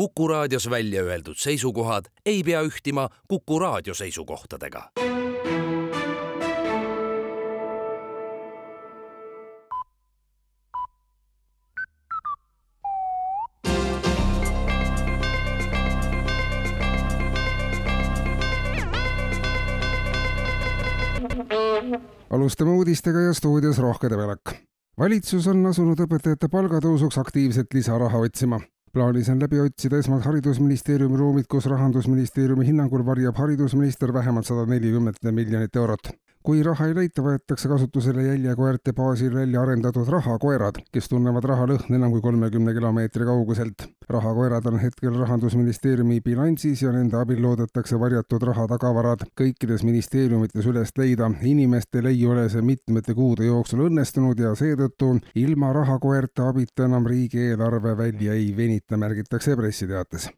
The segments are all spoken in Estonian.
Kuku raadios välja öeldud seisukohad ei pea ühtima Kuku raadio seisukohtadega. alustame uudistega ja stuudios Rohke Debelak. valitsus on asunud õpetajate palgatõusuks aktiivselt lisaraha otsima plaanis on läbi otsida esmalt Haridusministeeriumi ruumid, kus Rahandusministeeriumi hinnangul varjab haridusminister vähemalt sada nelikümmend miljonit eurot kui raha ei leita, võetakse kasutusele jäljekoerte baasil välja arendatud rahakoerad, kes tunnevad raha lõhna enam kui kolmekümne kilomeetri kauguselt. rahakoerad on hetkel Rahandusministeeriumi bilansis ja nende abil loodetakse varjatud raha tagavarad kõikides ministeeriumites üles leida. inimestel ei ole see mitmete kuude jooksul õnnestunud ja seetõttu ilma rahakoerte abita enam riigieelarve välja ei venita, märgitakse pressiteates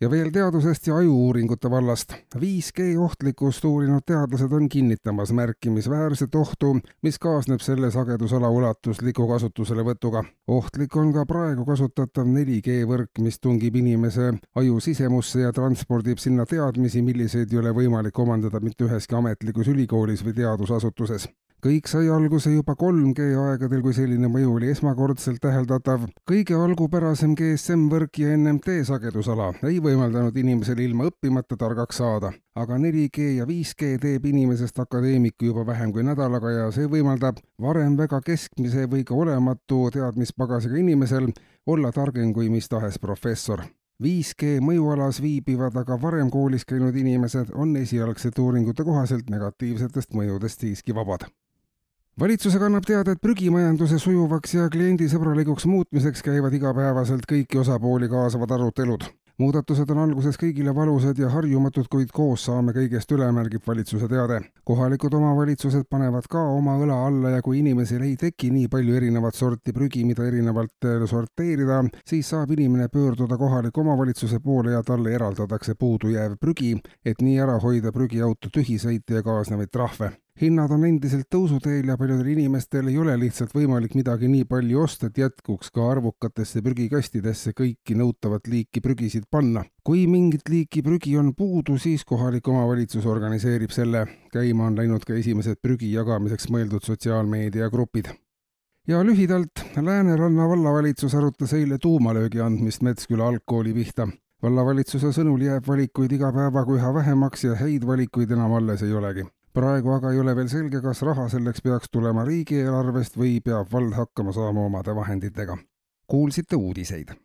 ja veel teadusest ja ajuuuringute vallast. 5G ohtlikkust uurinud teadlased on kinnitamas märkimisväärset ohtu, mis kaasneb selle sagedusala ulatusliku kasutuselevõtuga. ohtlik on ka praegu kasutatav 4G võrk, mis tungib inimese aju sisemusse ja transpordib sinna teadmisi, milliseid ei ole võimalik omandada mitte üheski ametlikus ülikoolis või teadusasutuses kõik sai alguse juba 3G aegadel, kui selline mõju oli esmakordselt täheldatav. kõige algupärasem GSM-võrk ja NMT sagedusala ei võimaldanud inimesel ilma õppimata targaks saada, aga 4G ja 5G teeb inimesest akadeemiku juba vähem kui nädalaga ja see võimaldab varem väga keskmise või ka olematu teadmispagasiga inimesel olla targem kui mis tahes professor. 5G mõjualas viibivad aga varem koolis käinud inimesed on esialgsete uuringute kohaselt negatiivsetest mõjudest siiski vabad valitsusega annab teada, et prügimajanduse sujuvaks ja kliendisõbralikuks muutmiseks käivad igapäevaselt kõiki osapooli kaasavad arutelud. muudatused on alguses kõigile valusad ja harjumatud, kuid koos saame kõigest üle, märgib valitsuse teade. kohalikud omavalitsused panevad ka oma õla alla ja kui inimesel ei teki nii palju erinevat sorti prügi, mida erinevalt äh, sorteerida, siis saab inimene pöörduda kohaliku omavalitsuse poole ja talle eraldatakse puudujääv prügi, et nii ära hoida prügiauto tühisõite ja kaasnevaid trahve hinnad on endiselt tõusuteel ja paljudel inimestel ei ole lihtsalt võimalik midagi nii palju osta, et jätkuks ka arvukatesse prügikastidesse kõiki nõutavat liiki prügisid panna. kui mingit liiki prügi on puudu, siis kohalik omavalitsus organiseerib selle. käima on läinud ka esimesed prügi jagamiseks mõeldud sotsiaalmeediagrupid ja lühidalt, Lääneranna vallavalitsus arutas eile tuumalöögi andmist Metsküla algkooli pihta vallavalitsuse sõnul jääb valikuid iga päevaga üha vähemaks ja häid valikuid enam alles ei olegi praegu aga ei ole veel selge, kas raha selleks peaks tulema riigieelarvest või peab vald hakkama saama omade vahenditega. kuulsite uudiseid